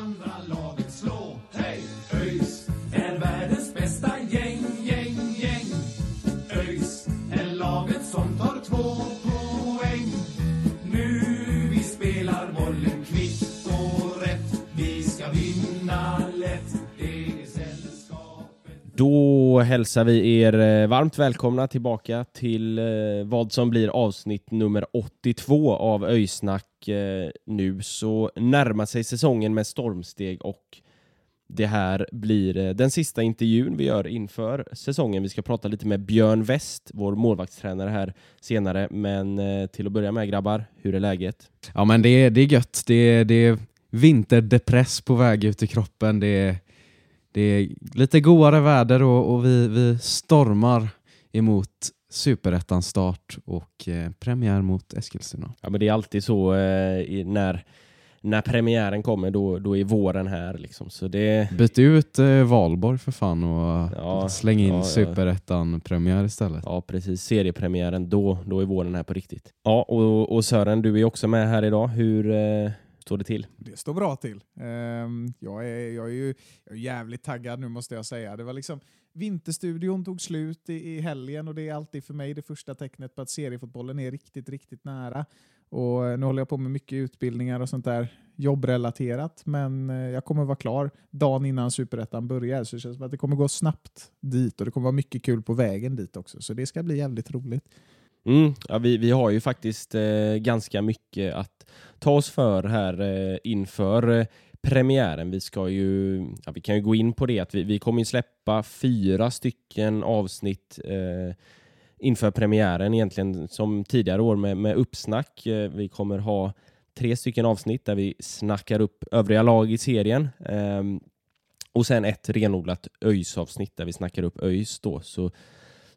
andra laget Då hälsar vi er eh, varmt välkomna tillbaka till eh, vad som blir avsnitt nummer 82 av Öysnack. Eh, nu så närmar sig säsongen med stormsteg och det här blir den sista intervjun vi gör inför säsongen. Vi ska prata lite med Björn West, vår målvaktstränare här senare. Men till att börja med grabbar, hur är läget? Ja men det är, det är gött. Det är, det är vinterdepress på väg ut i kroppen. Det är, det är lite godare väder och, och vi, vi stormar emot superettans start och eh, premiär mot Eskilstuna. Ja, men det är alltid så eh, när, när premiären kommer, då, då är våren här. Liksom. Så det, Byt ut eh, Valborg för fan och Ja, släng in ja. superettan-premiär istället. Ja, precis. Seriepremiären, då, då är våren här på riktigt. Ja, och, och Sören, du är också med här idag. Hur eh, står det till? Det står bra till. Ehm, jag, är, jag, är ju, jag är jävligt taggad nu måste jag säga. Det var liksom, vinterstudion tog slut i, i helgen och det är alltid för mig det första tecknet på att seriefotbollen är riktigt, riktigt nära. Och eh, nu håller jag på med mycket utbildningar och sånt där jobbrelaterat, men eh, jag kommer vara klar dagen innan superettan börjar, så det känns som att det kommer gå snabbt dit och det kommer vara mycket kul på vägen dit också, så det ska bli jävligt roligt. Mm, ja, vi, vi har ju faktiskt eh, ganska mycket att ta oss för här eh, inför eh, premiären. Vi, ska ju, ja, vi kan ju gå in på det att vi, vi kommer släppa fyra stycken avsnitt eh, inför premiären egentligen som tidigare år med, med uppsnack. Eh, vi kommer ha tre stycken avsnitt där vi snackar upp övriga lag i serien. Ehm, och sen ett renodlat ÖIS-avsnitt där vi snackar upp ÖIS då. Så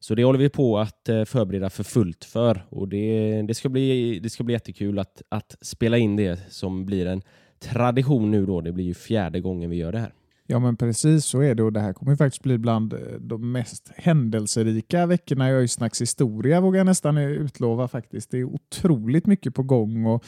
så det håller vi på att eh, förbereda för fullt för och det, det, ska, bli, det ska bli jättekul att, att spela in det som blir en tradition nu då. Det blir ju fjärde gången vi gör det här. Ja men precis så är det och det här kommer ju faktiskt bli bland eh, de mest händelserika veckorna i Öysnacks historia vågar jag nästan utlova faktiskt. Det är otroligt mycket på gång och,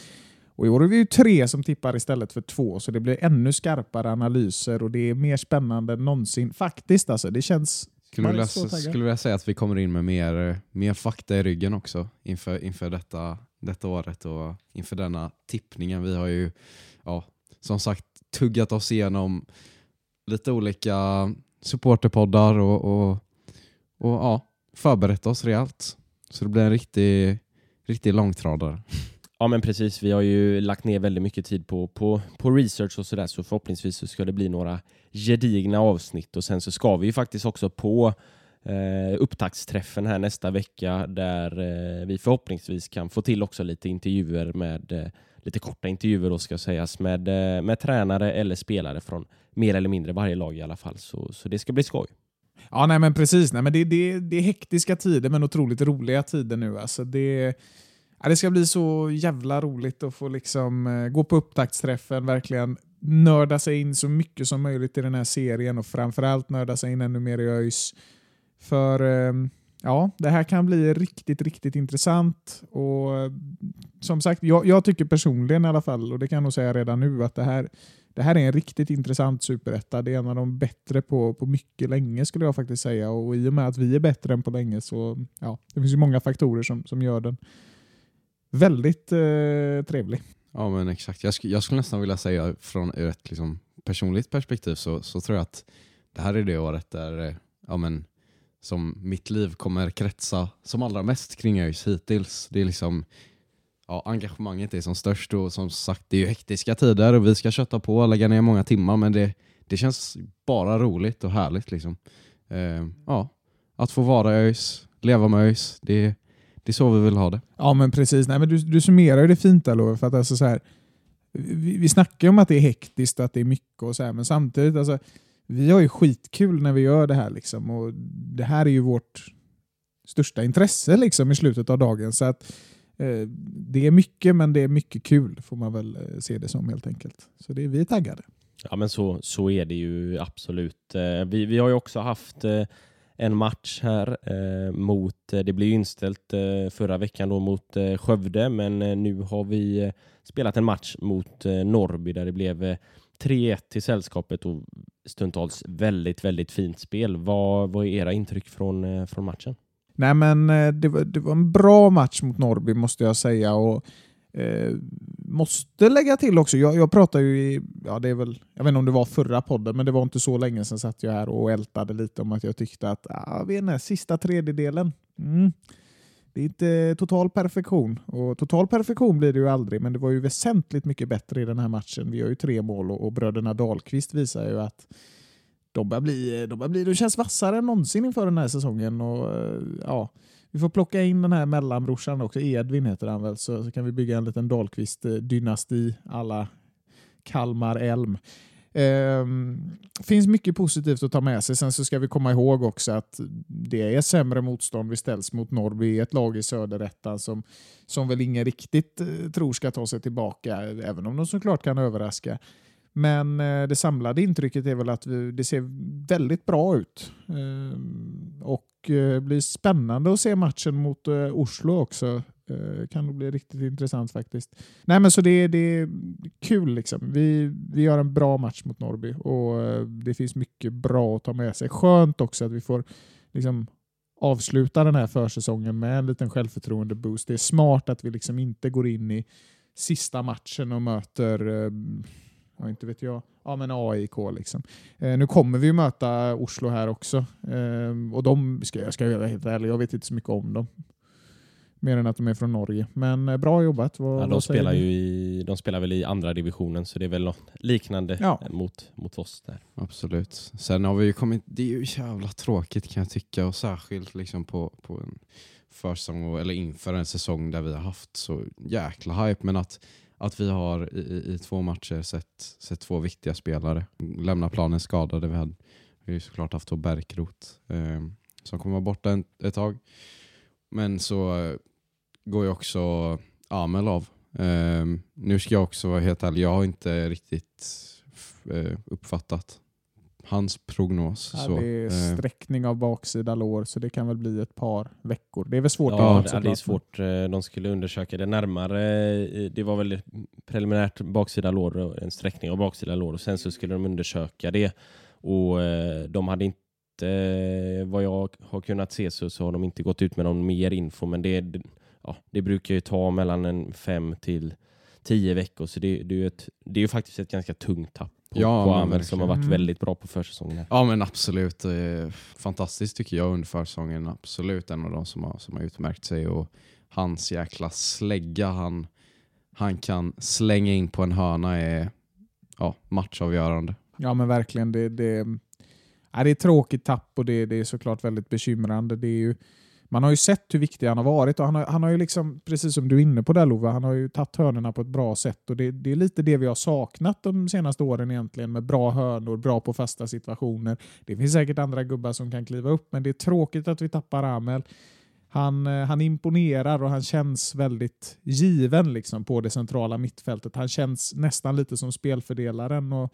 och i år är vi ju tre som tippar istället för två så det blir ännu skarpare analyser och det är mer spännande än någonsin. Faktiskt alltså, det känns... Skulle vilja, skulle vilja säga att vi kommer in med mer, mer fakta i ryggen också inför, inför detta, detta året och inför denna tippningen. Vi har ju ja, som sagt tuggat oss igenom lite olika supporterpoddar och, och, och ja, förberett oss rejält. Så det blir en riktig, riktig långtradare. Ja men precis, vi har ju lagt ner väldigt mycket tid på, på, på research och sådär så förhoppningsvis så ska det bli några gedigna avsnitt och sen så ska vi ju faktiskt också på eh, upptaktsträffen här nästa vecka där eh, vi förhoppningsvis kan få till också lite intervjuer med eh, lite korta intervjuer då ska sägas med, eh, med tränare eller spelare från mer eller mindre varje lag i alla fall så, så det ska bli skoj. Ja nej men precis, nej, men det, det, det är hektiska tider men otroligt roliga tider nu. Alltså det, ja, det ska bli så jävla roligt att få liksom, eh, gå på upptaktsträffen, verkligen nörda sig in så mycket som möjligt i den här serien och framförallt nörda sig in ännu mer i ÖIS. För eh, ja, det här kan bli riktigt, riktigt intressant. Och eh, som sagt, jag, jag tycker personligen i alla fall, och det kan jag nog säga redan nu, att det här, det här är en riktigt intressant superetta. Det är en av de bättre på, på mycket länge skulle jag faktiskt säga. Och i och med att vi är bättre än på länge så ja, det finns ju många faktorer som, som gör den väldigt eh, trevlig. Ja men exakt. Jag, sk jag skulle nästan vilja säga från ett liksom, personligt perspektiv så, så tror jag att det här är det året där eh, ja, men, som mitt liv kommer kretsa som allra mest kring ÖIS hittills. Det är liksom ja, engagemanget är som störst och som sagt det är ju hektiska tider och vi ska kötta på och lägga ner många timmar men det, det känns bara roligt och härligt liksom. Eh, ja, att få vara ÖIS, leva med ÖIS, det, det är så vi vill ha det. Ja men precis, Nej, men du, du summerar ju det fint där Love, för att alltså så här, vi, vi snackar ju om att det är hektiskt och att det är mycket och så här, men samtidigt alltså, vi har ju skitkul när vi gör det här liksom och det här är ju vårt största intresse liksom i slutet av dagen så att eh, det är mycket men det är mycket kul får man väl eh, se det som helt enkelt. Så det, vi är taggade. Ja men så, så är det ju absolut. Eh, Vi, vi har ju också haft eh, en match här eh, mot, eh, det blev ju inställt eh, förra veckan då mot eh, Skövde, men eh, nu har vi eh, spelat en match mot eh, Norrby där det blev eh, 3-1 till sällskapet och stundtals väldigt, väldigt fint spel. Vad, vad är era intryck från, eh, från matchen? Nej, men eh, det var, det var en bra match mot Norrby måste jag säga. Och eh, Måste lägga till också, jag, jag pratar ju i, ja det är väl, jag vet inte om det var förra podden, men det var inte så länge sedan satt jag här och ältade lite om att jag tyckte att ah, vet inte, sista tredjedelen, mm, det är inte total perfektion. Och total perfektion blir det ju aldrig, men det var ju väsentligt mycket bättre i den här matchen. Vi har ju tre mål och, och bröderna Dahlqvist visar ju att de börjar bli, de börjar bli, de känns vassare än någonsin inför den här säsongen. Och, eh, ja, vi får plocka in den här mellanbrorsan också, Edvin heter han väl, så, så kan vi bygga en liten Dahlqvist-dynasti alla Kalmar-Elm. Ehm, finns mycket positivt att ta med sig. Sen så ska vi komma ihåg också att det är sämre motstånd vi ställs mot Norrby, ett lag i söderettan som, som väl ingen riktigt eh, tror ska ta sig tillbaka, även om de såklart kan överraska. Men eh, det samlade intrycket är väl att vi, det ser väldigt bra ut. Ehm, och och eh, blir spännande att se matchen mot eh, Oslo också. Eh, kan nog bli riktigt intressant faktiskt. Nej men så det, det är kul liksom. Vi, vi gör en bra match mot Norrby och eh, det finns mycket bra att ta med sig. Skönt också att vi får liksom avsluta den här försäsongen med en liten självförtroende-boost. Det är smart att vi liksom inte går in i sista matchen och möter eh, ja, inte vet jag, ja men AIK liksom. Eh, nu kommer vi ju möta Oslo här också eh, och de, ska, jag ska vara helt ärlig, jag vet inte så mycket om dem. Mer än att de är från Norge. Men eh, bra jobbat. Vad, Ja, de, spelar ju i, de spelar väl i andra divisionen så det är väl något liknande Ja. mot, mot oss där. Absolut. Sen har vi ju kommit, det är ju jävla tråkigt kan jag tycka och särskilt liksom på, på en försäsong eller inför en säsong där vi har haft så jäkla hype men att, att vi har i, i- två matcher sett, sett två viktiga spelare lämna planen skadade. Vi hade vi har ju såklart haft då Bärkroth eh, som kommer vara borta en, ett tag. Men så eh, går ju också Amel av. Eh, nu ska jag också vara helt ärlig, jag har inte riktigt f- eh, uppfattat hans prognos. Ja, så, det är eh, sträckning av baksida lår så det kan väl bli ett par veckor. Det är väl svårt Ja, att det, ja, det är svårt. Eh, De skulle undersöka det närmare. Eh, Det var väl preliminärt baksida lår, och en sträckning av baksida lår och sen så skulle de undersöka det. Och de hade inte, eh, vad jag har kunnat se så, så har de inte gått ut med någon mer info men det, ja, det brukar ju ta mellan en fem till tio veckor så det, det är ju ett, det är ju faktiskt ett ganska tungt tapp på, Ja, på Amel som har varit väldigt bra på försäsongen. här. Ja men absolut. Fantastiskt tycker jag under försäsongen. Absolut en av de som har, som har utmärkt sig. Och hans jäkla slägga han, han kan slänga in på en hörna är ja, matchavgörande. Ja men verkligen. Det, det, ja, det är tråkigt tapp och det, det är såklart väldigt bekymrande. Det är ju, man har ju sett hur viktig han har varit och han har, han har ju liksom, precis som du är inne på där Love, han har ju tagit hörnorna på ett bra sätt och det, det är lite det vi har saknat de senaste åren egentligen med bra hörnor, bra på fasta situationer. Det finns säkert andra gubbar som kan kliva upp men det är tråkigt att vi tappar Amel. Han, eh, han imponerar och han känns väldigt given liksom på det centrala mittfältet. Han känns nästan lite som spelfördelaren. Och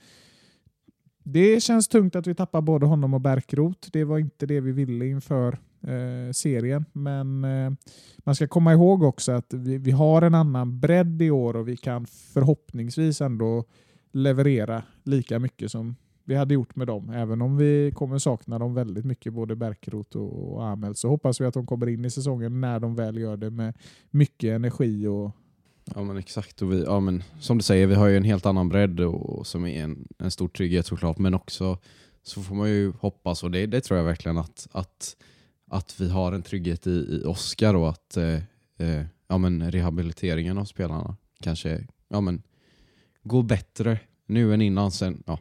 det känns tungt att vi tappar både honom och Bärkroth. Det var inte det vi ville inför eh, serien. Men eh, man ska komma ihåg också att vi, vi har en annan bredd i år och vi kan förhoppningsvis ändå leverera lika mycket som vi hade gjort med dem. Även om vi kommer sakna dem väldigt mycket, både Bärkroth och, och Amel, så hoppas vi att de kommer in i säsongen när de väl gör det med mycket energi och Ja men exakt. Och vi, ja, men, som du säger, vi har ju en helt annan bredd och, och som är en, en stor trygghet såklart. Men också så får man ju hoppas, och det, det tror jag verkligen, att, att, att vi har en trygghet i, i Oskar och att eh, eh, ja, men rehabiliteringen av spelarna kanske ja, men, går bättre nu än innan. Sen, ja,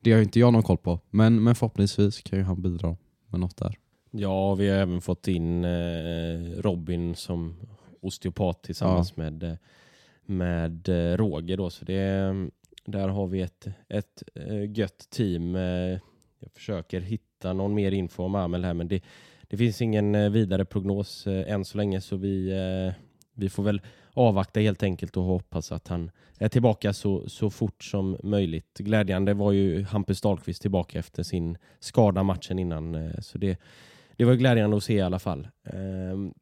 det har inte jag någon koll på, men, men förhoppningsvis kan ju han bidra med något där. Ja, vi har även fått in eh, Robin som osteopat tillsammans med, eh, med eh, Roger. Då, så det, där har vi ett, ett gött team. Jag försöker hitta någon mer info om Amel här, men det, det finns ingen eh, vidare prognos eh, än så länge, så vi, eh, vi får väl avvakta helt enkelt och hoppas att han är tillbaka så, så fort som möjligt. Glädjande var ju Hampus Dahlqvist tillbaka efter sin skada matchen innan, så det det var glädjande att se i alla fall. Ehm,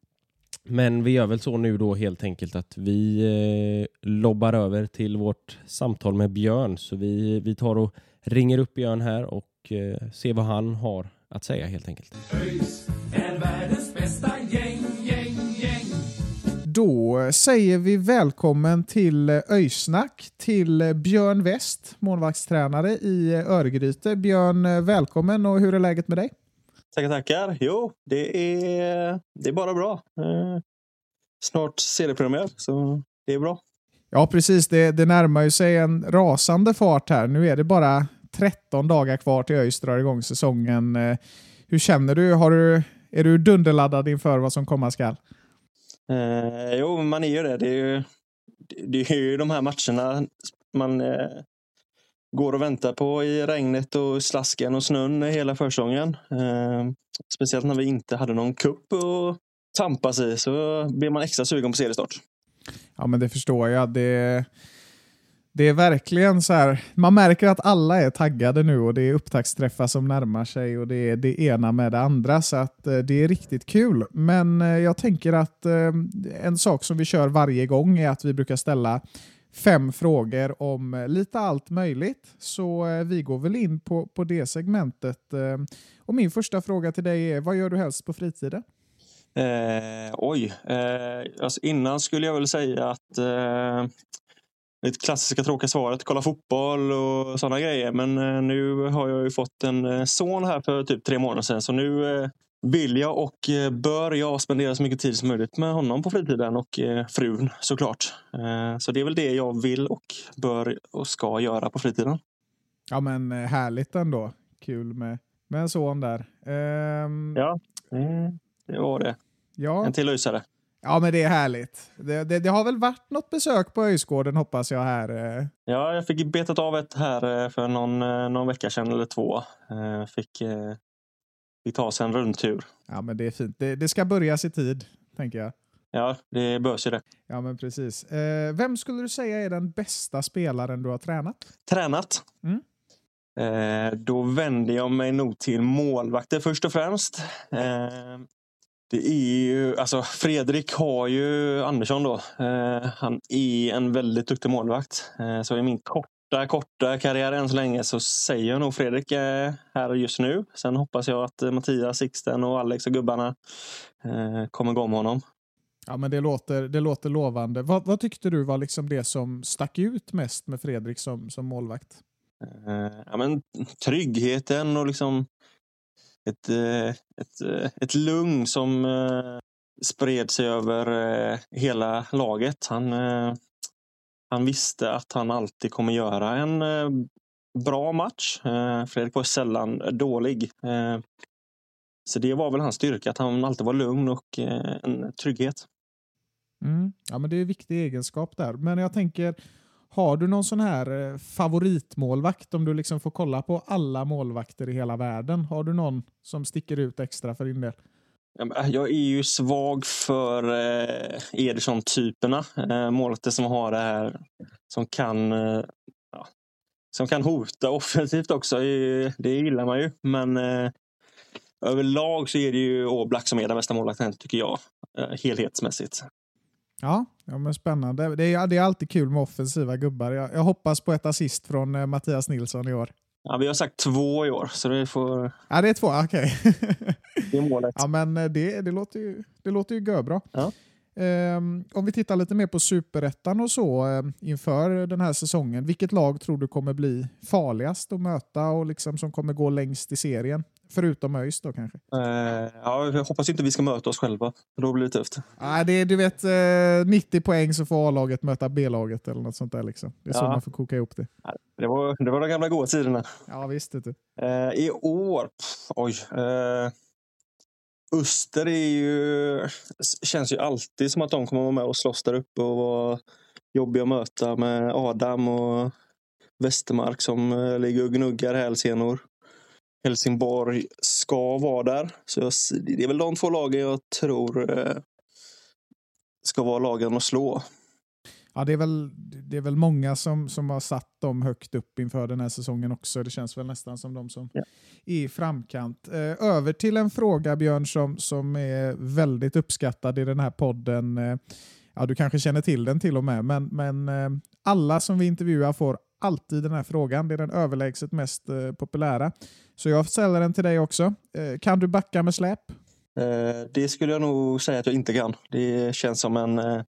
men vi gör väl så nu då helt enkelt att vi lobbar över till vårt samtal med Björn. Så vi, vi tar och ringer upp Björn här och ser vad han har att säga helt enkelt. Gäng, gäng, gäng. Då säger vi välkommen till Öjsnack till Björn West, målvaktstränare i Örgryte. Björn, välkommen och hur är läget med dig? Tackar, tackar. Jo, det är, det är bara bra. Eh, snart seriepremiär, så det är bra. Ja, precis. Det, det närmar ju sig en rasande fart här. Nu är det bara 13 dagar kvar till ÖIS drar igång säsongen. Eh, Hur känner du? Har du är du dunderladdad inför vad som komma skall? Eh, jo, man är ju det. Det är ju, det är ju de här matcherna man eh, går och väntar på i regnet och slasken och snön hela försäsongen. Eh, speciellt när vi inte hade någon kupp att tampas i så blir man extra sugen på seriestart. Ja, men det förstår jag. Det, det är verkligen så här. Man märker att alla är taggade nu och det är upptaktsträffar som närmar sig och det är det ena med det andra. Så att eh, det är riktigt kul. Men eh, jag tänker att eh, en sak som vi kör varje gång är att vi brukar ställa fem frågor om lite allt möjligt. Så vi går väl in på, på det segmentet. Och min första fråga till dig är, vad gör du helst på fritiden? Eh, oj. Eh, alltså innan skulle jag väl säga att eh, det klassiska tråkiga svaret, kolla fotboll och sådana grejer. Men eh, nu har jag ju fått en eh, son här för typ tre månader sedan. Så nu eh, vill jag och bör jag spendera så mycket tid som möjligt med honom på fritiden och frun såklart. Så det är väl det jag vill och bör och ska göra på fritiden. Ja men härligt ändå. Kul med, med en son där. Ehm, Ja, mm, det var det. ja. En till lysare. Ja men det är härligt. Det, det, det har väl varit något besök på Öjsgården hoppas jag här. eh. Ja, jag fick betat av ett här eh, för någon, eh, någon vecka sedan eller två. Fick, fick ta sig en rundtur. Ja men det är fint. Det, det ska börjas i tid, tänker jag. Ja, det behövs ju det. Ja men precis. Eh, vem skulle du säga är den bästa spelaren du har tränat? Tränat. Mm. Eh, Då vänder jag mig nog till målvakter först och främst. Eh, Det är ju, alltså Fredrik har ju Andersson då. Eh, Han är en väldigt duktig målvakt. Eh, Så i min korta, korta karriär än så länge så säger jag nog Fredrik är här just nu. Sen hoppas jag att eh, Mattias, Sixten och Alex och gubbarna eh, kommer gå om honom. Ja men det låter, det låter lovande. Vad, vad tyckte du var liksom det som stack ut mest med Fredrik som, som målvakt? Eh, ja, men tryggheten och liksom ett, eh, ett, eh, ett lugn som eh, spred sig över hela laget. Han, han visste att han alltid kommer göra en bra match. Fredrik var sällan dålig. Så det var väl hans styrka, att han alltid var lugn och en trygghet. Mm. Ja, men det är en viktig egenskap där. Men jag tänker, har du någon sån här eh, favoritmålvakt om du liksom får kolla på alla målvakter i hela världen? Har du någon som sticker ut extra för din del? Eh, jag är ju svag för eh, Ederson-typerna. Eh, målvakter som har det här som kan, eh, ja, som kan hota offensivt också. Det gillar man ju. Men eh, överlag så är det ju Oblak som är den bästa målvakten tycker jag. Eh, helhetsmässigt. Ja, ja men spännande. Det är, det är alltid kul med offensiva gubbar. Jag, jag hoppas på ett assist från eh, Mattias Nilsson i år. Ja, vi har sagt två i år, så det, får, Ja, det är två. Okej. det är målet. ja, men eh, det, det, låter ju, det låter ju görbra. Ja. Ehm, om vi tittar lite mer på superettan och så eh, inför den här säsongen. Vilket lag tror du kommer bli farligast att möta och liksom som kommer gå längst i serien? Förutom ÖIS då kanske? Eh, ja, jag hoppas inte vi ska möta oss själva. Då blir det tufft. Nej, det är, du vet, eh, 90 poäng så får A-laget möta B-laget eller något sånt där. Liksom. Det är så Ja. man får koka ihop det. Det var, det var de gamla goda tiderna. Ja, visst. Du. Eh, I år, pff, oj. Eh, Öster är ju, känns ju alltid som att de kommer vara med och slåss där uppe och vara jobbiga att möta med Adam och Westermark som eh, ligger och gnuggar hälsenor. Helsingborg ska vara där. Så jag, det är väl de två lagen jag tror eh, ska vara lagen att slå. Ja, det, är väl, det är väl många som, som har satt dem högt upp inför den här säsongen också. Det känns väl nästan som de som Ja. är i framkant. Eh, över till en fråga, Björn, som, som är väldigt uppskattad i den här podden. Eh, ja, du kanske känner till den till och med, men, men eh, alla som vi intervjuar får alltid den här frågan. Det är den överlägset mest eh, populära. Så jag ställer den till dig också. Eh, kan du backa med släp? Eh, Det skulle jag nog säga att jag inte kan. Det känns som en eh,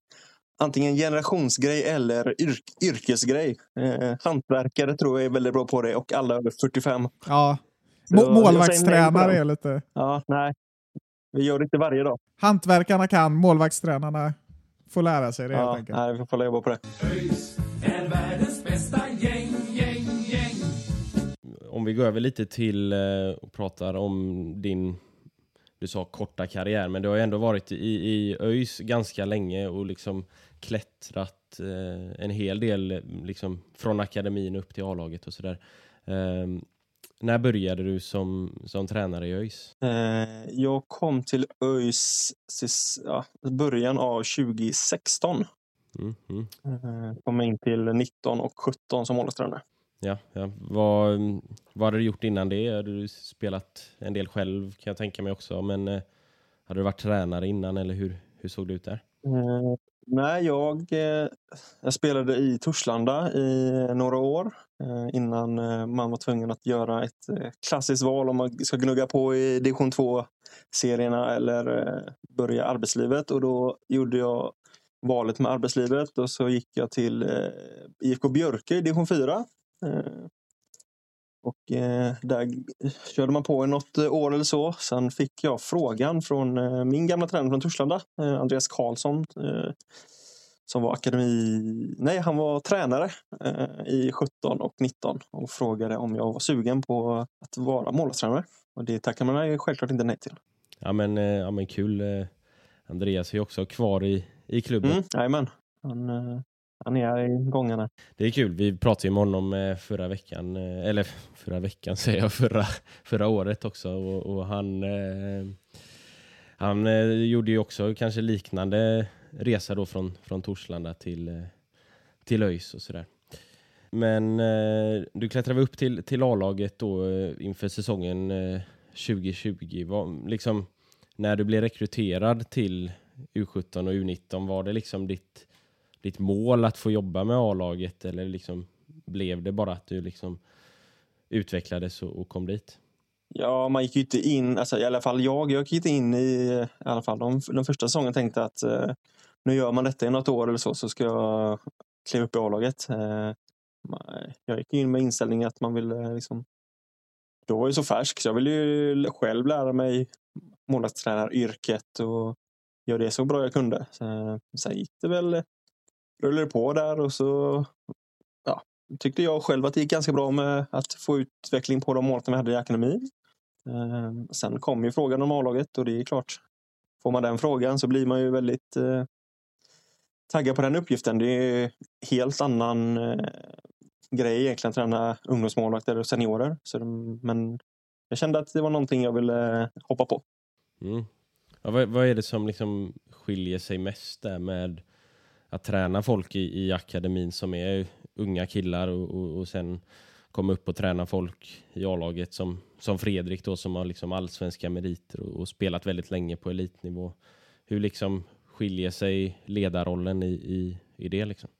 antingen generationsgrej eller yrk, yrkesgrej. Eh, hantverkare tror jag är väldigt bra på det och alla över 45. Ja. Så målvaktstränare är lite... Ja, nej. Vi gör det inte varje dag. Hantverkarna kan, målvaktstränarna får lära sig det helt Ja, enkelt. nej, vi får jobba på det. Om vi går över lite till eh, och pratar om din, du sa korta karriär, men du har ju ändå varit i, i ÖIS ganska länge och liksom klättrat eh, en hel del liksom från akademin upp till A-laget och sådär. Eh, när började du som, som tränare i ÖIS? Eh, Jag kom till ÖIS ja, början av 2016. Mm, mm. Kom in till 19 och 17 som målvaktstränare. Ja, ja. Vad, vad hade du gjort innan det? Hade du spelat en del själv kan jag tänka mig också, men eh, hade du varit tränare innan eller hur, hur såg det ut där? Eh, nej, jag, eh, jag spelade i Torslanda i några år eh, innan eh, man var tvungen att göra ett eh, klassiskt val om man ska gnugga på i division 2-serierna eller eh, börja arbetslivet. Och då gjorde jag valet med arbetslivet och så gick jag till eh, IFK Björke i division 4. Eh, och eh, där körde man på i något eh, år eller så. Sen fick jag frågan från min gamla tränare från Torslanda, Andreas Karlsson, som var akademi... Nej, han var tränare i 17 och 19 och frågade om jag var sugen på att vara målvaktstränare. Och det tackar man självklart inte nej till. Ja men, ja, men kul. Andreas är ju också kvar i, i klubben. Mm, jajamän. Han, ner i gångarna. Det är kul. Vi pratade ju med honom eh, förra veckan, eh, eller förra veckan säger jag, förra, förra året också. Och, och han eh, han gjorde ju också kanske liknande resa då från, från Torslanda till, till ÖIS och sådär. Men eh, du klättrade upp till, till A-laget då eh, inför säsongen eh, 2020. Var, liksom, när du blev rekryterad till U17 och U19, var det liksom ditt, ditt mål att få jobba med A-laget eller liksom blev det bara att du liksom utvecklades och, och kom dit? Ja, man gick ju inte in, alltså, i alla fall jag, jag gick inte in i, i alla fall de, de första säsongen tänkte att eh, nu gör man detta i något år eller så, så ska jag kliva upp i A-laget. Eh, jag gick in med inställningen att man ville eh, liksom, då var jag så färsk så jag ville ju själv lära mig målvaktstränaryrket och göra det så bra jag kunde. Så, eh, sen gick det väl, rullade det på där och så ja, tyckte jag själv att det gick ganska bra med att få utveckling på de målen vi hade i akademin. Eh, sen kom ju frågan om A-laget och det är klart, får man den frågan så blir man ju väldigt eh, taggad på den uppgiften. Det är helt annan eh, grej egentligen att träna ungdomsmålvakter och seniorer. Så de, men jag kände att det var någonting jag ville eh, hoppa på. Mm. Ja, vad, vad är det som liksom skiljer sig mest där med att träna folk i, i akademin som är unga killar och, och, och sen komma upp och träna folk i A-laget som, som Fredrik då som har liksom allsvenska meriter och, och spelat väldigt länge på elitnivå. Hur liksom skiljer sig ledarrollen i, i, i det liksom?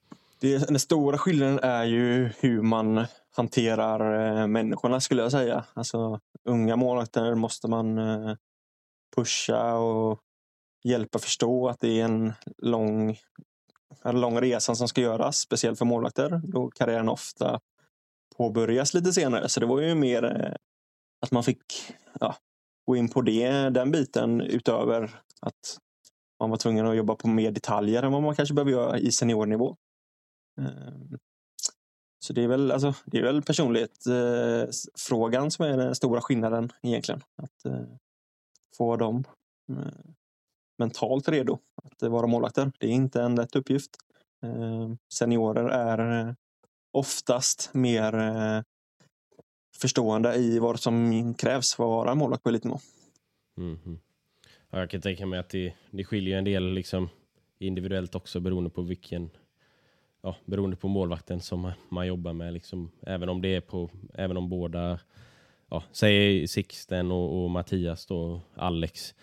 Det, den stora skillnaden är ju hur man hanterar eh, människorna skulle jag säga. Alltså, unga målvakter måste man eh, pusha och hjälpa förstå att det är en lång, den lång resa som ska göras. Speciellt för målvakter då karriären ofta påbörjas lite senare. Så det var ju mer eh, att man fick ja, gå in på det, den biten utöver att man var tvungen att jobba på mer detaljer än vad man kanske behöver göra i seniornivå. Ehm, så det är väl, alltså, det är väl personlighetsfrågan eh, som är den stora skillnaden egentligen. Att eh, få dem eh, mentalt redo att eh, vara målvakter. Det är inte en lätt uppgift. Ehm, seniorer är eh, oftast mer eh, förstående i vad som krävs för att vara målvakt på elitnivå. Mhm. Ja, jag kan tänka mig att det, det skiljer en del liksom individuellt också beroende på vilken, ja, beroende på målvakten som man, man jobbar med. Liksom, även om det är på, även om båda, ja, säg Sixten och, och Mattias då, Alex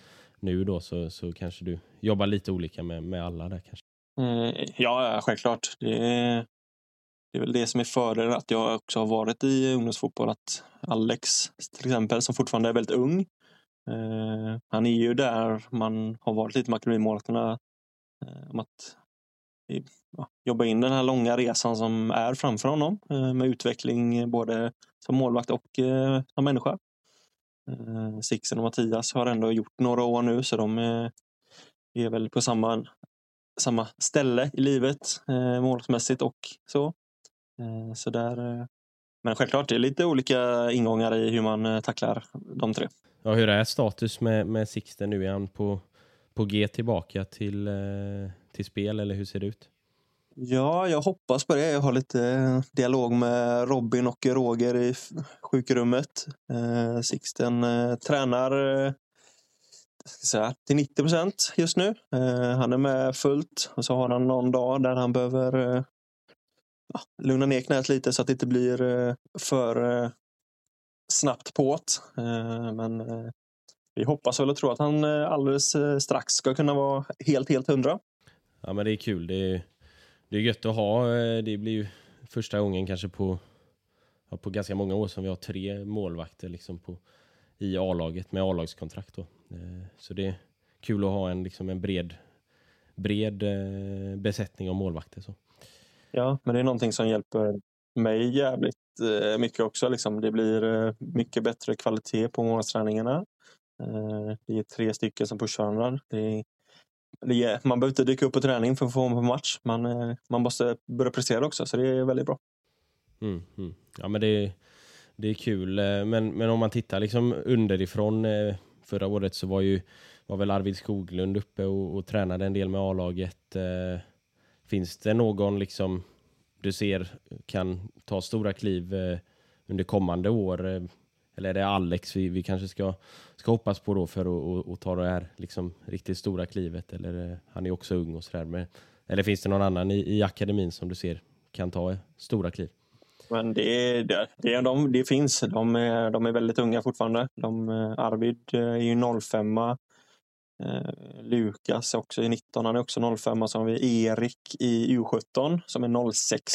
nu då, så, så kanske du jobbar lite olika med, med alla där kanske. Mm, Ja, självklart. Det är, det är väl det som är fördelen att jag också har varit i ungdomsfotboll. Att Alex till exempel, som fortfarande är väldigt ung, eh, han är ju där man har varit lite med akademimålvakterna. Eh, om att ja, jobba in den här långa resan som är framför honom eh, med utveckling både som målvakt och eh, som människa. Eh, Sixten och Mattias har ändå gjort några år nu så de eh, är väl på samma samma ställe i livet eh, målsmässigt och så. Eh, så där. Eh, men självklart, det är lite olika ingångar i hur man eh, tacklar de tre. Ja, hur är status med, med Sixten nu? Är han på, på G tillbaka till, eh, till spel eller hur ser det ut? Ja, jag hoppas på det. Jag har lite eh, dialog med Robin och Roger i sjukrummet. Eh, Sixten eh, tränar eh, ska säga, till 90 procent just nu. Eh, han är med fullt och så har han någon dag där han behöver eh, ja, lugna ner knät lite så att det inte blir eh, för eh, snabbt på't. Eh, men eh, vi hoppas väl och tror att han eh, alldeles eh, strax ska kunna vara helt, helt hundra. Ja, men det är kul. Det är, det är gött att ha. Eh, det blir ju första gången kanske på, ja, på ganska många år som vi har tre målvakter liksom på, i A-laget med A-lagskontrakt. Då. Eh, så det är kul att ha en, liksom en bred, bred eh, besättning av målvakter. Så. Ja, men det är någonting som hjälper mig jävligt mycket också. Liksom. Det blir mycket bättre kvalitet på målvaktsträningarna. Det är tre stycken som pushar varandra. Det är, är, man behöver inte dyka upp på träning för att få vara på match. Man, eh, man måste börja prestera också, så det är väldigt bra. Mm, mm. Ja, men det, är- det är kul. Eh, men, men om man tittar liksom underifrån. Eh, förra året så var ju var väl Arvid Skoglund uppe och, och tränade en del med A-laget. Finns det någon liksom du ser kan ta stora kliv under kommande år? Eller är det Alex vi, vi kanske ska, ska hoppas på då för att och, och ta det här liksom riktigt stora klivet? Eller eh, han är också ung och sådär. Eller finns det någon annan i, i akademin som du ser kan ta stora kliv? Men det, det, det, de, det finns. De är, de är väldigt unga fortfarande. De, eh, Arvid eh, är ju 05 eh, Lukas är också i 19, han är också 05 Så har vi Erik i U17 som är 06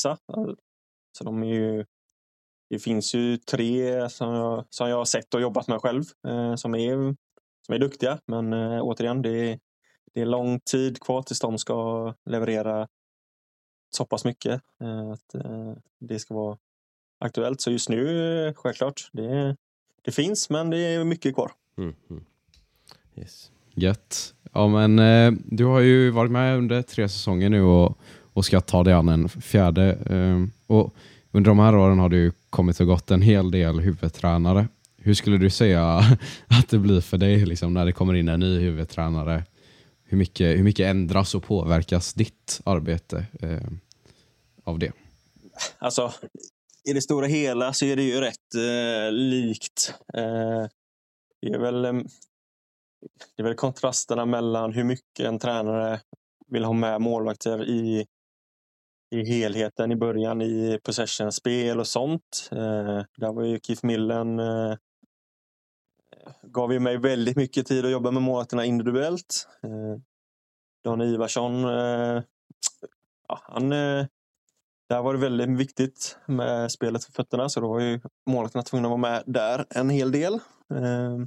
Så de är ju, det finns ju tre som jag, som jag har sett och jobbat med själv eh, som, är, som är duktiga. Men eh, återigen, det är, det är lång tid kvar tills de ska leverera så pass mycket. Eh, att eh, det ska vara aktuellt. Så just nu, självklart, det, det finns, men det är mycket kvar. Mm, mm. Yes. Gött. Ja, men eh, du har ju varit med under tre säsonger nu och, och ska ta dig an en fjärde. Eh, och under de här åren har du ju kommit och gått en hel del huvudtränare. Hur skulle du säga att det blir för dig liksom, när det kommer in en ny huvudtränare? Hur mycket, hur mycket ändras och påverkas ditt arbete eh, av det? Alltså, i det stora hela så är det ju rätt eh, likt. Eh, det, är väl, eh, det är väl kontrasterna mellan hur mycket en tränare vill ha med målvakter i, i helheten i början i possession-spel och sånt. Eh, där var ju Keith Millen eh, gav ju mig väldigt mycket tid att jobba med målvakterna individuellt. Eh, Dan Ivarsson, eh, ja, han eh, där var det väldigt viktigt med spelet för fötterna, så då var ju målvakterna tvungna att vara med där en hel del. Eh,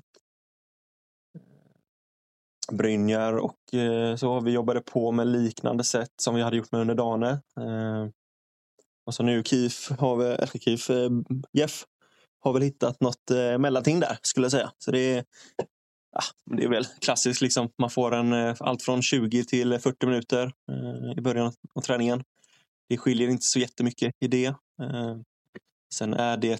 Brynjar och eh, så. Vi jobbade på med liknande sätt som vi hade gjort med under Dane. Eh, och så nu Kif har vi, eller Kif, eh, Jeff har väl hittat något mellanting där skulle jag säga. Så det är, ja, det är väl klassiskt liksom. Man får en allt från 20 till 40 minuter i början av träningen. Det skiljer inte så jättemycket i det. Sen är det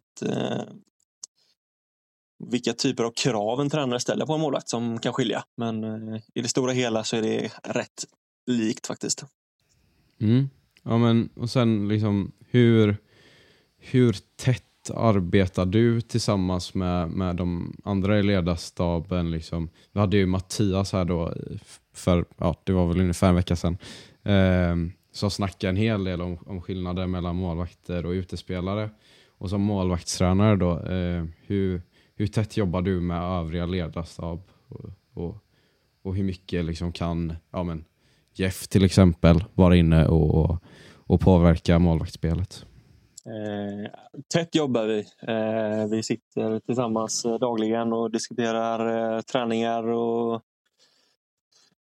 vilka typer av krav en tränare ställer på en målvakt som kan skilja. Men eh, i det stora hela så är det rätt likt faktiskt. Mm. Ja, men, och sen liksom, hur, hur tätt arbetar du tillsammans med, med de andra i ledarstaben? Liksom? Vi hade ju Mattias här då, för ja, det var väl ungefär en vecka sedan. Eh, som snackade en hel del om, om skillnader mellan målvakter och utespelare. Och som målvaktstränare då, eh, hur, hur tätt jobbar du med övriga ledarstab? Och, och, och hur mycket liksom kan ja, men Jeff till exempel vara inne och, och påverka målvaktsspelet? Eh, tätt jobbar vi. Eh, vi sitter tillsammans eh, dagligen och diskuterar eh, träningar och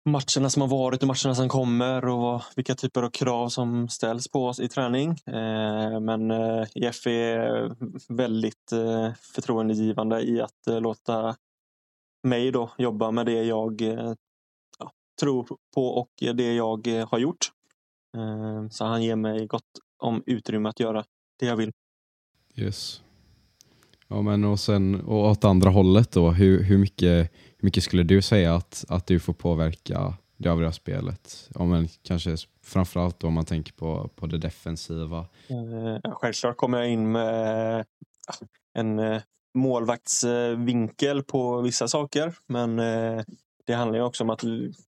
matcherna som har varit och matcherna som kommer och vilka typer av krav som ställs på oss i träning. Eh, men eh, Jeff är väldigt eh, förtroendegivande i att eh, låta mig då jobba med det jag ja, tror på och det jag har gjort. Så han ger mig gott om utrymme att göra det jag vill. Yes. Ja, men och sen och åt andra hållet då, hur, hur, mycket, hur mycket skulle du säga att, att du får påverka det övriga spelet? Ja, men kanske framförallt om man tänker på, på det defensiva. Eh, Självklart kommer jag in med ah, en eh, målvaktsvinkel på vissa saker. Men eh, det handlar ju också om att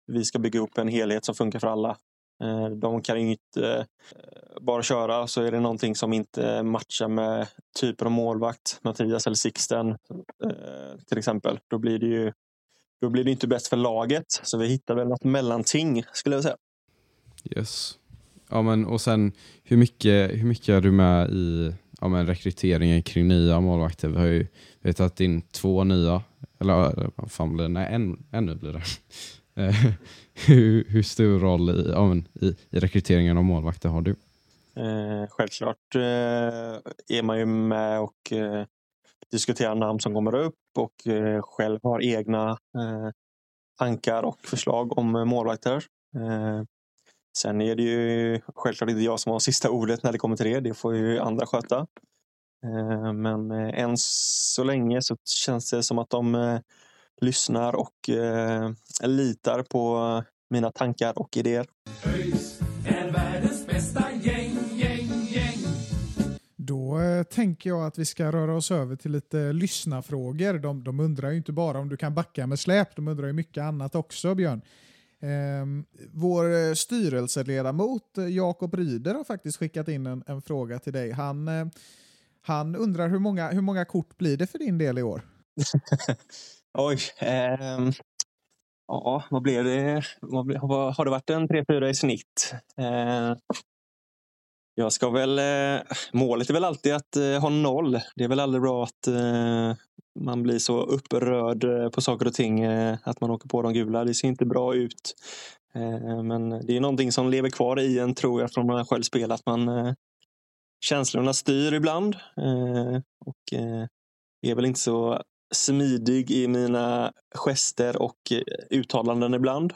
vi ska bygga upp en helhet som funkar för alla. Eh, de kan ju inte eh, bara köra så är det någonting som inte matchar med typer av målvakt, Mattias eller Sixten eh, till exempel. Då blir det ju då blir det inte bäst för laget. Så vi hittar väl något mellanting skulle jag säga. Yes. Ja, men, och sen hur mycket, hur mycket är du med i ja, men, rekryteringen kring nya målvakter? Vi har ju vi har tagit in två nya, eller vad fan blir det? Nej, en, en nu blir det. Eh, hur, hur stor roll i, ja, men, i, i rekryteringen av målvakter har du? Eh, självklart eh, är man ju med och eh, diskuterar namn som kommer upp och eh, själv har egna eh, tankar och förslag om eh, målvakter. Eh, sen är det ju självklart inte jag som har sista ordet när det kommer till det. Det får ju andra sköta. Eh, men eh, än så länge så känns det som att de eh, lyssnar och eh, litar på mina tankar och idéer. ÖIS är världens bästa gäng, gäng, gäng. Då eh, tänker jag att vi ska röra oss över till lite lyssnarfrågor. De, de undrar ju inte bara om du kan backa med släp, de undrar ju mycket annat också, Björn. Ehm, vår eh, styrelseledamot eh, Jakob Ryder har faktiskt skickat in en, en fråga till dig. Han, eh, han undrar hur många, hur många kort blir det för din del i år? Oj. ehm, ja, vad blev det? Vad vad, har det varit en 3-4 i snitt? Eh, jag ska väl... Eh, målet är väl alltid att eh, ha noll. Det är väl aldrig bra att eh, man blir så upprörd eh, på saker och ting eh, att man åker på de gula. Det ser inte bra ut. Eh, men det är någonting som lever kvar i en, tror jag, från när man själv spelat. Att man, eh, känslorna styr ibland. Eh, och eh, är väl inte så smidig i mina gester och eh, uttalanden ibland.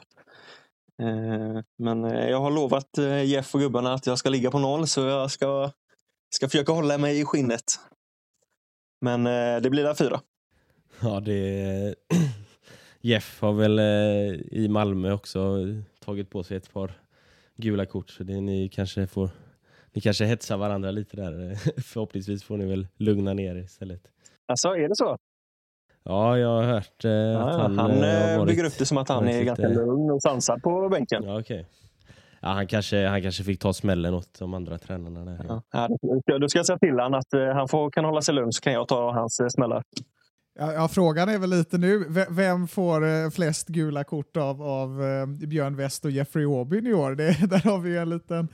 Eh, Men eh, jag har lovat Jeff och gubbarna att jag ska ligga på noll så jag ska, ska försöka hålla mig i skinnet. Men det blir där fyra. Ja, det... Jeff har väl i Malmö också tagit på sig ett par gula kort. Så det, ni, kanske får, ni kanske hetsar varandra lite där. Förhoppningsvis får ni väl lugna ner er istället. Alltså, är det så? Ja, jag har hört eh, Ja, att han, han eh, eh, varit, bygger upp det som att han är lite- ganska lugn och sansad på bänken. Ja, okej. Ja, han, kanske, han kanske fick ta smällen åt de andra tränarna där. Ja. Ja, då- ska jag säga till honom att eh, han får, kan hålla sig lugn så kan jag ta hans smällar. Ja, ja, frågan är väl lite nu, vem får flest gula kort av, av Björn West och Jeffrey Aubyn i år? Det, där har vi ju en liten,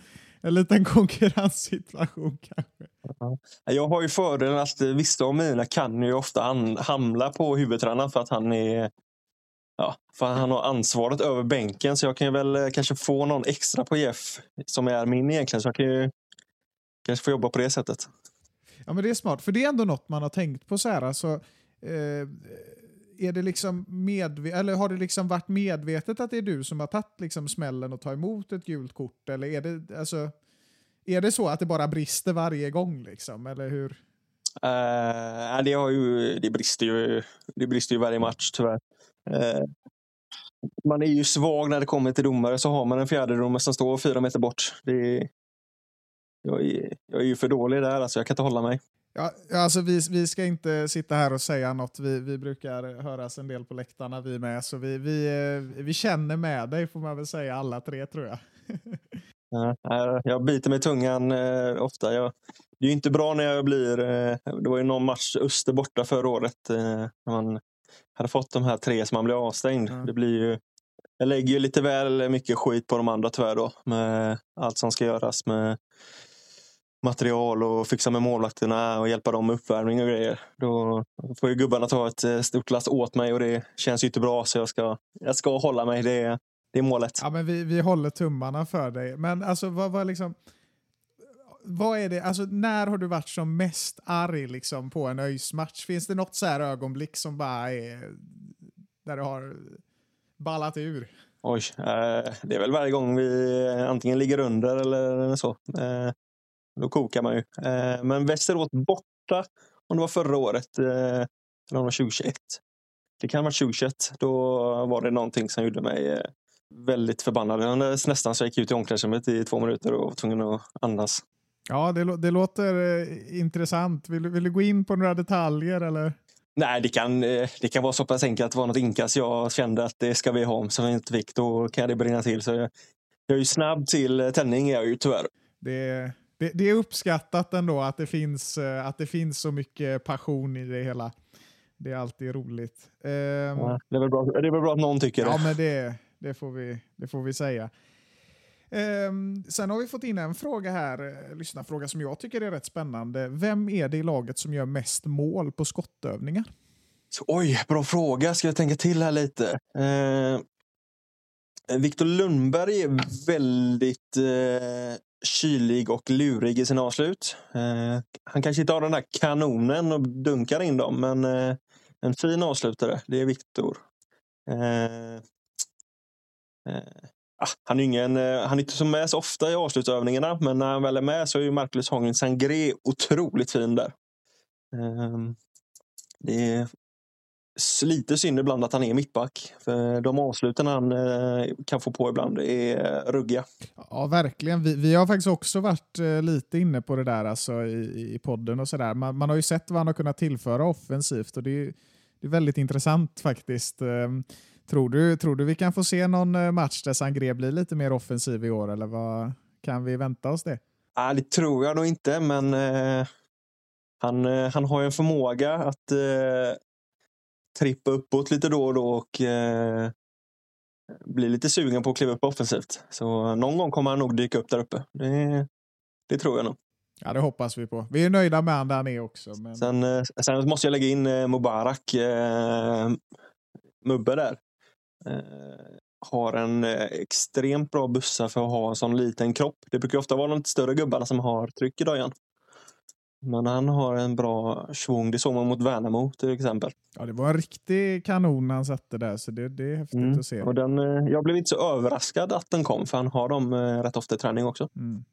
en liten konkurrenssituation kanske. Jag har ju fördelen att vissa av mina kan ju ofta hamna på huvudtränaren för att han är Ja, för han har ansvaret över bänken så jag kan ju väl eh, kanske få någon extra på Jeff som är min egentligen. Så jag kan ju kanske få jobba på det sättet. Ja, men det är smart, för det är ändå något man har tänkt på så här. Alltså, eh, är det liksom medve- eller har det liksom varit medvetet att det är du som har tagit liksom smällen och tagit emot ett gult kort? Eller är det, alltså, är det så att det bara brister varje gång? Liksom, eller hur? Uh, det, har ju, det, brister ju, det brister ju varje match tyvärr. Uh, man är ju svag när det kommer till domare. Så har man en fjärde domare som står fyra meter bort. Det jag, är, jag är ju för dålig där. Alltså, jag kan inte hålla mig. Ja, alltså vi, vi ska inte sitta här och säga något. Vi, vi brukar höras en del på läktarna vi med. Så vi, vi, eh, vi känner med dig får man väl säga alla tre tror jag. Jag biter mig i tungan eh, ofta. Jag, det är inte bra när jag blir... Eh, det var ju någon match Öster borta förra året. Eh, när man hade fått de här tre som man blir avstängd. Ja. Det blir ju, jag lägger ju lite väl mycket skit på de andra tyvärr då. Med allt som ska göras med material och fixa med målvakterna och hjälpa dem med uppvärmning och grejer. Då får ju gubbarna ta ett eh, stort lass åt mig och det känns ju inte bra så jag ska, jag ska hålla mig. Det, det är målet. Ja, men vi, vi håller tummarna för dig. Men alltså, vad, vad liksom... Vad är det, alltså när har du varit som mest arg liksom, på en ÖIS-match? Finns det något så här ögonblick som bara är... Där du har ballat ur? Oj, eh, det är väl varje gång vi antingen ligger under eller så. Eh, då kokar man ju. Eh, men Västerås borta, om det var förra året, eh, eller om det var 2021. Det kan ha varit 2021. Då var det någonting som gjorde mig eh, väldigt förbannad. Var nästan så jag gick ut i omklädningsrummet i två minuter och var tvungen att andas. Ja, det, det låter eh, intressant. Vill, du- vill du gå in på några detaljer eller? Nej, det kan, eh, det kan vara så pass enkelt att det var något inkast jag kände att det ska vi ha som vi inte fick. Då kan det brinna till. Så jag, jag är ju snabb till eh, tändning, är jag ju tyvärr. Det, det, det är uppskattat ändå att det, finns, eh, att det finns så mycket passion i det hela. Det är alltid roligt. Ehm, Ja, det, är väl bra, det är väl bra att någon tycker det. Ja, men det, det, får, vi, det får vi säga. Ehm, sen har vi fått in en fråga här, eh, lyssnarfråga som jag tycker är rätt spännande. Vem är det i laget som gör mest mål på skottövningar? Så, oj, bra fråga. Ska jag tänka till här lite? Eh, Viktor Lundberg är väldigt eh, kylig och lurig i sina avslut. Eh, han kanske inte har den där kanonen och dunkar in dem, men eh, en fin avslutare, det är Viktor. Eh, eh, ah, han är ingen, eh, han är inte så med så ofta i avslutsövningarna, men när han väl är med så är ju Marcus Hagen Sangré otroligt fin där. Eh, det är lite synd ibland att han är mittback. För de avsluten han eh, kan få på ibland är ruggiga. Ja, verkligen. Vi, vi har faktiskt också varit eh, lite inne på det där alltså, i, i podden och sådär. Man, man har ju sett vad han har kunnat tillföra offensivt och det är, det är väldigt intressant faktiskt. Ehm, tror, du, tror du vi kan få se någon eh, match där Sangré blir lite mer offensiv i år eller vad kan vi vänta oss det? Ah, det tror jag nog inte, men eh, han, eh, han har ju en förmåga att eh, trippa uppåt lite då och då och eh, bli lite sugen på att kliva upp offensivt. Så någon gång kommer han nog dyka upp där uppe. Det, det tror jag nog. Ja, det hoppas vi på. Vi är nöjda med han där är också. Men... Sen, eh, sen måste jag lägga in eh, Mubarak, eh, Mubbe där. Eh, har en extremt bra bussa för att ha en sån liten kropp. Det brukar ofta vara de större gubbarna som har tryck i dojan. Men han har en bra svung. Det såg man mot Värnamo till exempel. Ja, det var en riktig kanon han satte där, så det, det är häftigt Mm. att se. Och den, eh, jag blev inte så överraskad att den kom, för han har dem eh, rätt ofta i träning också. Mm.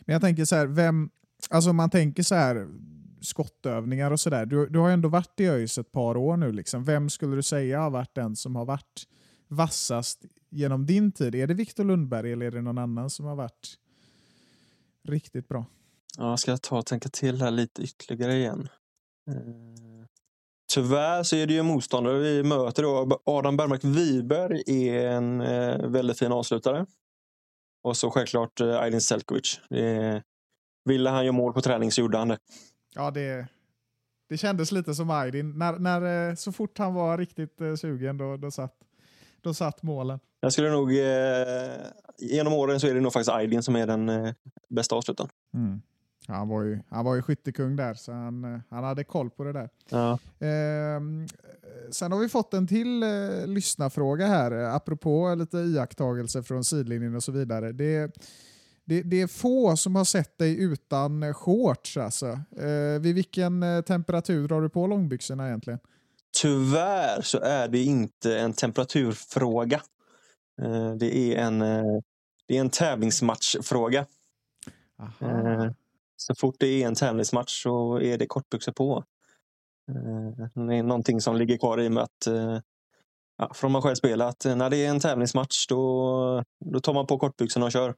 Men jag tänker så här, vem, alltså man tänker så här, skottövningar och sådär. Du, du har ändå varit i ÖIS ett par år nu. Liksom. Vem skulle du säga har varit den som har varit vassast genom din tid? Är det Viktor Lundberg eller är det någon annan som har varit riktigt bra? Ja, jag ska ta och tänka till här lite ytterligare igen. Eh, Tyvärr så är det ju motståndare vi möter. Då. Adam Bergmark Wiberg är en eh, väldigt fin avslutare. Och så självklart eh, Aydin Selkovic. Det, ville han göra mål på träning så gjorde han det. Ja, det, det kändes lite som Aydin. När, när, eh, så fort han var riktigt eh, sugen, då, då, satt, då satt målen. Jag skulle nog... Eh, genom åren så är det nog faktiskt Aydin som är den eh, bästa avslutaren. Mm. Han, var ju, han var ju skyttekung där, så han, eh, han hade koll på det där. Ja. Ehm, sen har vi fått en till eh, lyssnarfråga här, eh, apropå lite iakttagelser från sidlinjen och så vidare. Det, det, det är få som har sett dig utan eh, shorts alltså. Eh, vid vilken eh, temperatur drar du på långbyxorna egentligen? Tyvärr så är det inte en temperaturfråga. Eh, det är en, eh, det är en tävlingsmatchfråga. Eh, Så fort det är en tävlingsmatch så är det kortbyxor på. Eh, Det är någonting som ligger kvar i med att eh, ja, från man själv spelar att när det är en tävlingsmatch då, då tar man på kortbyxorna och kör.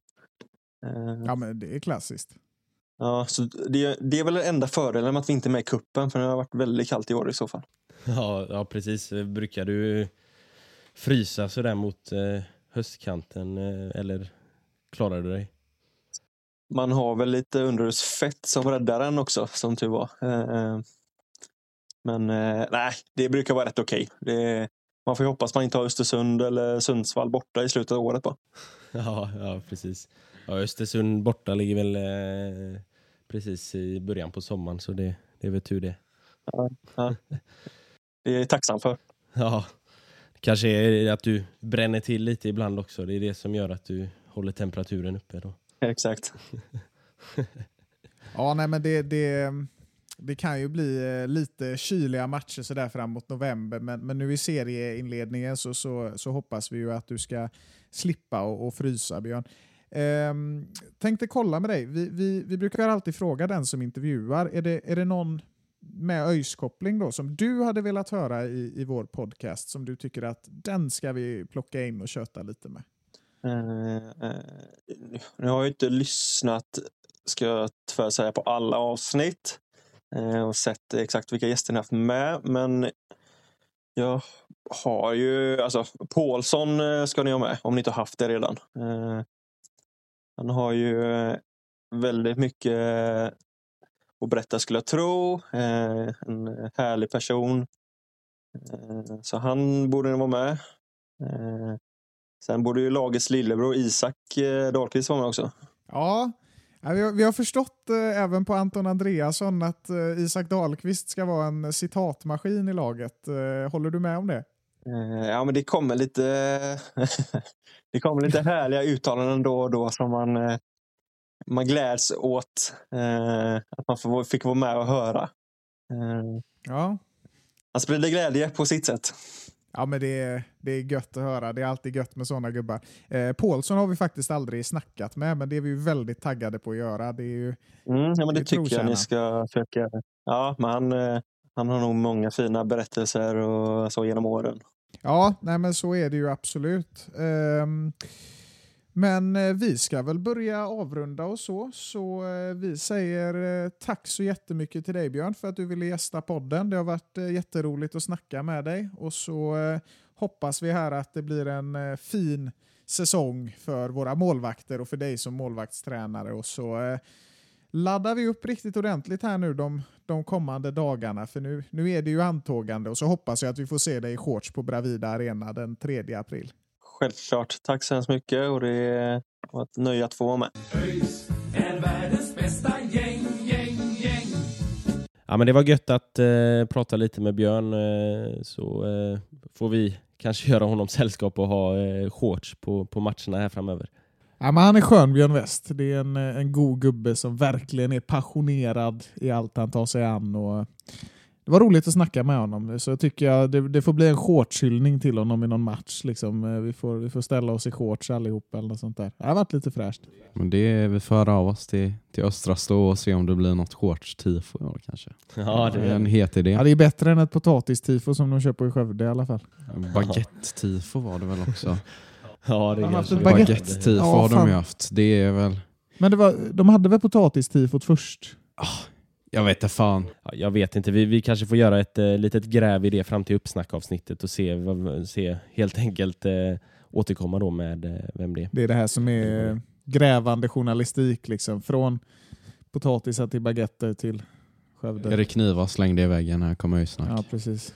Eh, Ja, men det är klassiskt. Ja, så det, det är väl den enda fördelen med att vi inte är med i kuppen för det har varit väldigt kallt i år i så fall. Ja, ja precis. Brukar du frysa sådär mot eh, höstkanten eh, eller klarade du dig? Man har väl lite underhusfett som räddar en också, som tur var. Eh, Men eh, nej, det brukar vara rätt okej. Det- Man får ju hoppas man inte har Östersund eller Sundsvall borta i slutet av året bara. Ja, ja precis. Ja, Östersund borta ligger väl eh, precis i början på sommaren så det, det är väl tur det. Det är jag tacksam för. Ja, det kanske är att du bränner till lite ibland också. Det är det som gör att du håller temperaturen uppe då. Exakt. Ja, nej, men det, det, det kan ju bli eh, lite kyliga matcher så där framåt november, men, men nu i serieinledningen så, så, så hoppas vi ju att du ska slippa och, och frysa, Björn. Um, tänkte kolla med dig. Vi, vi, vi brukar alltid fråga den som intervjuar. Är det, är det någon med ÖIS-koppling då som du hade velat höra i, i vår podcast som du tycker att den ska vi plocka in och köta lite med? Eh, eh, Nu har jag inte lyssnat, ska jag tyvärr säga, på alla avsnitt eh, och sett exakt vilka gäster ni haft med. Men jag har ju, alltså Paulsson eh, ska ni ha med om ni inte har haft det redan. Eh, Han har ju eh, väldigt mycket att berätta skulle jag tro. Eh, En härlig person. Eh, Så han borde ni vara med. Sen borde ju lagets lillebror Isak eh, Dahlqvist vara med också. Ja, vi har, vi har förstått eh, även på Anton Andreasson att eh, Isak Dahlqvist ska vara en citatmaskin i laget. Håller du med om det? Ja, men det kommer lite Det kommer lite härliga uttalanden då och då som man, man gläds åt att man fick vara med och höra. Ja, Han sprider glädje på sitt sätt. Ja men det, är- det är gött att höra. Det är alltid gött med sådana gubbar. Eh, Paulsson har vi faktiskt aldrig snackat med, men det är vi väldigt taggade på att göra. Det är ju, Mm, ja, men det tycker jag ni ska försöka. Ja, men han, eh, han har nog många fina berättelser och så genom åren. ja, nej, men så är det ju absolut. Ehm, men eh, vi ska väl börja avrunda och så. Så eh, vi säger eh, tack så jättemycket till dig Björn för att du ville gästa podden. Det har varit jätteroligt att snacka med dig. Och så hoppas vi här att det blir en fin säsong för våra målvakter och för dig som målvaktstränare. Och så laddar vi upp riktigt ordentligt här nu de, de kommande dagarna. För nu, nu är det ju antågande och så hoppas jag att vi får se dig i shorts på Bravida Arena den 3 april. Självklart. Tack så hemskt mycket och det var ett nöje att få vara med. ÖIS är världens bästa gäng, gäng, gäng. Ja, men det var gött att eh, prata lite med Björn eh, så eh, får vi kanske göra honom sällskap och ha eh, shorts på, på matcherna här framöver. Ja, men han är skön Björn West. Det är en, en god gubbe som verkligen är passionerad i allt han tar sig an. Och det var roligt att snacka med honom. Så jag tycker jag det, det får bli en shortshyllning till honom i någon match. Liksom. Eh, Vi, får, vi får ställa oss i shorts allihop eller något sånt där. Det har varit lite fräscht. Men det vi får höra av oss till, till Östra Stå och se om det blir något shorts-tifo i år kanske. Ja, Det är en het idé. Ja, det är bättre än ett potatistifo som de köper i Skövde i alla fall. Baguette-tifo var det väl också? ja, det De kanske det var. Baguette-tifo Ja, har de ju haft. Det är väl... Men det var, de hade väl potatistifot först? Jag vet inte fan. Ja, jag vet inte, vi, vi kanske får göra ett eh, litet gräv i det fram till uppsnackavsnittet och se, se helt enkelt eh, återkomma då med eh, vem det är. Det är det här som är grävande journalistik. Liksom. Från potatisar till baguetter till Skövde. Erik Niva slängde i väggen här kommer ju snack. Ja, precis.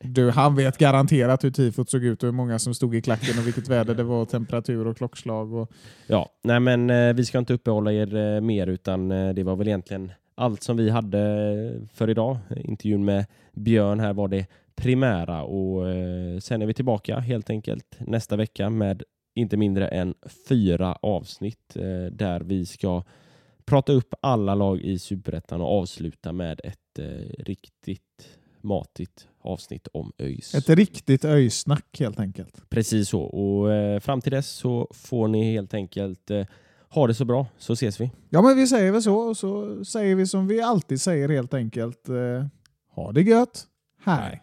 Du, han vet garanterat hur tifot såg ut och hur många som stod i klacken och vilket väder det var, och temperatur och klockslag. Och... Ja, nej men eh, vi ska inte uppehålla er eh, mer utan eh, det var väl egentligen allt som vi hade för idag. Intervjun med Björn här var det primära och eh, sen är vi tillbaka helt enkelt nästa vecka med inte mindre än fyra avsnitt eh, där vi ska prata upp alla lag i Superettan och avsluta med ett eh, riktigt matigt avsnitt om ÖIS. Ett riktigt öjsnack helt enkelt. Precis så. Och fram till dess så får ni helt enkelt ha det så bra så ses vi. Ja, men vi säger väl så och så säger vi som vi alltid säger helt enkelt. Eh, ha det gött. Hej!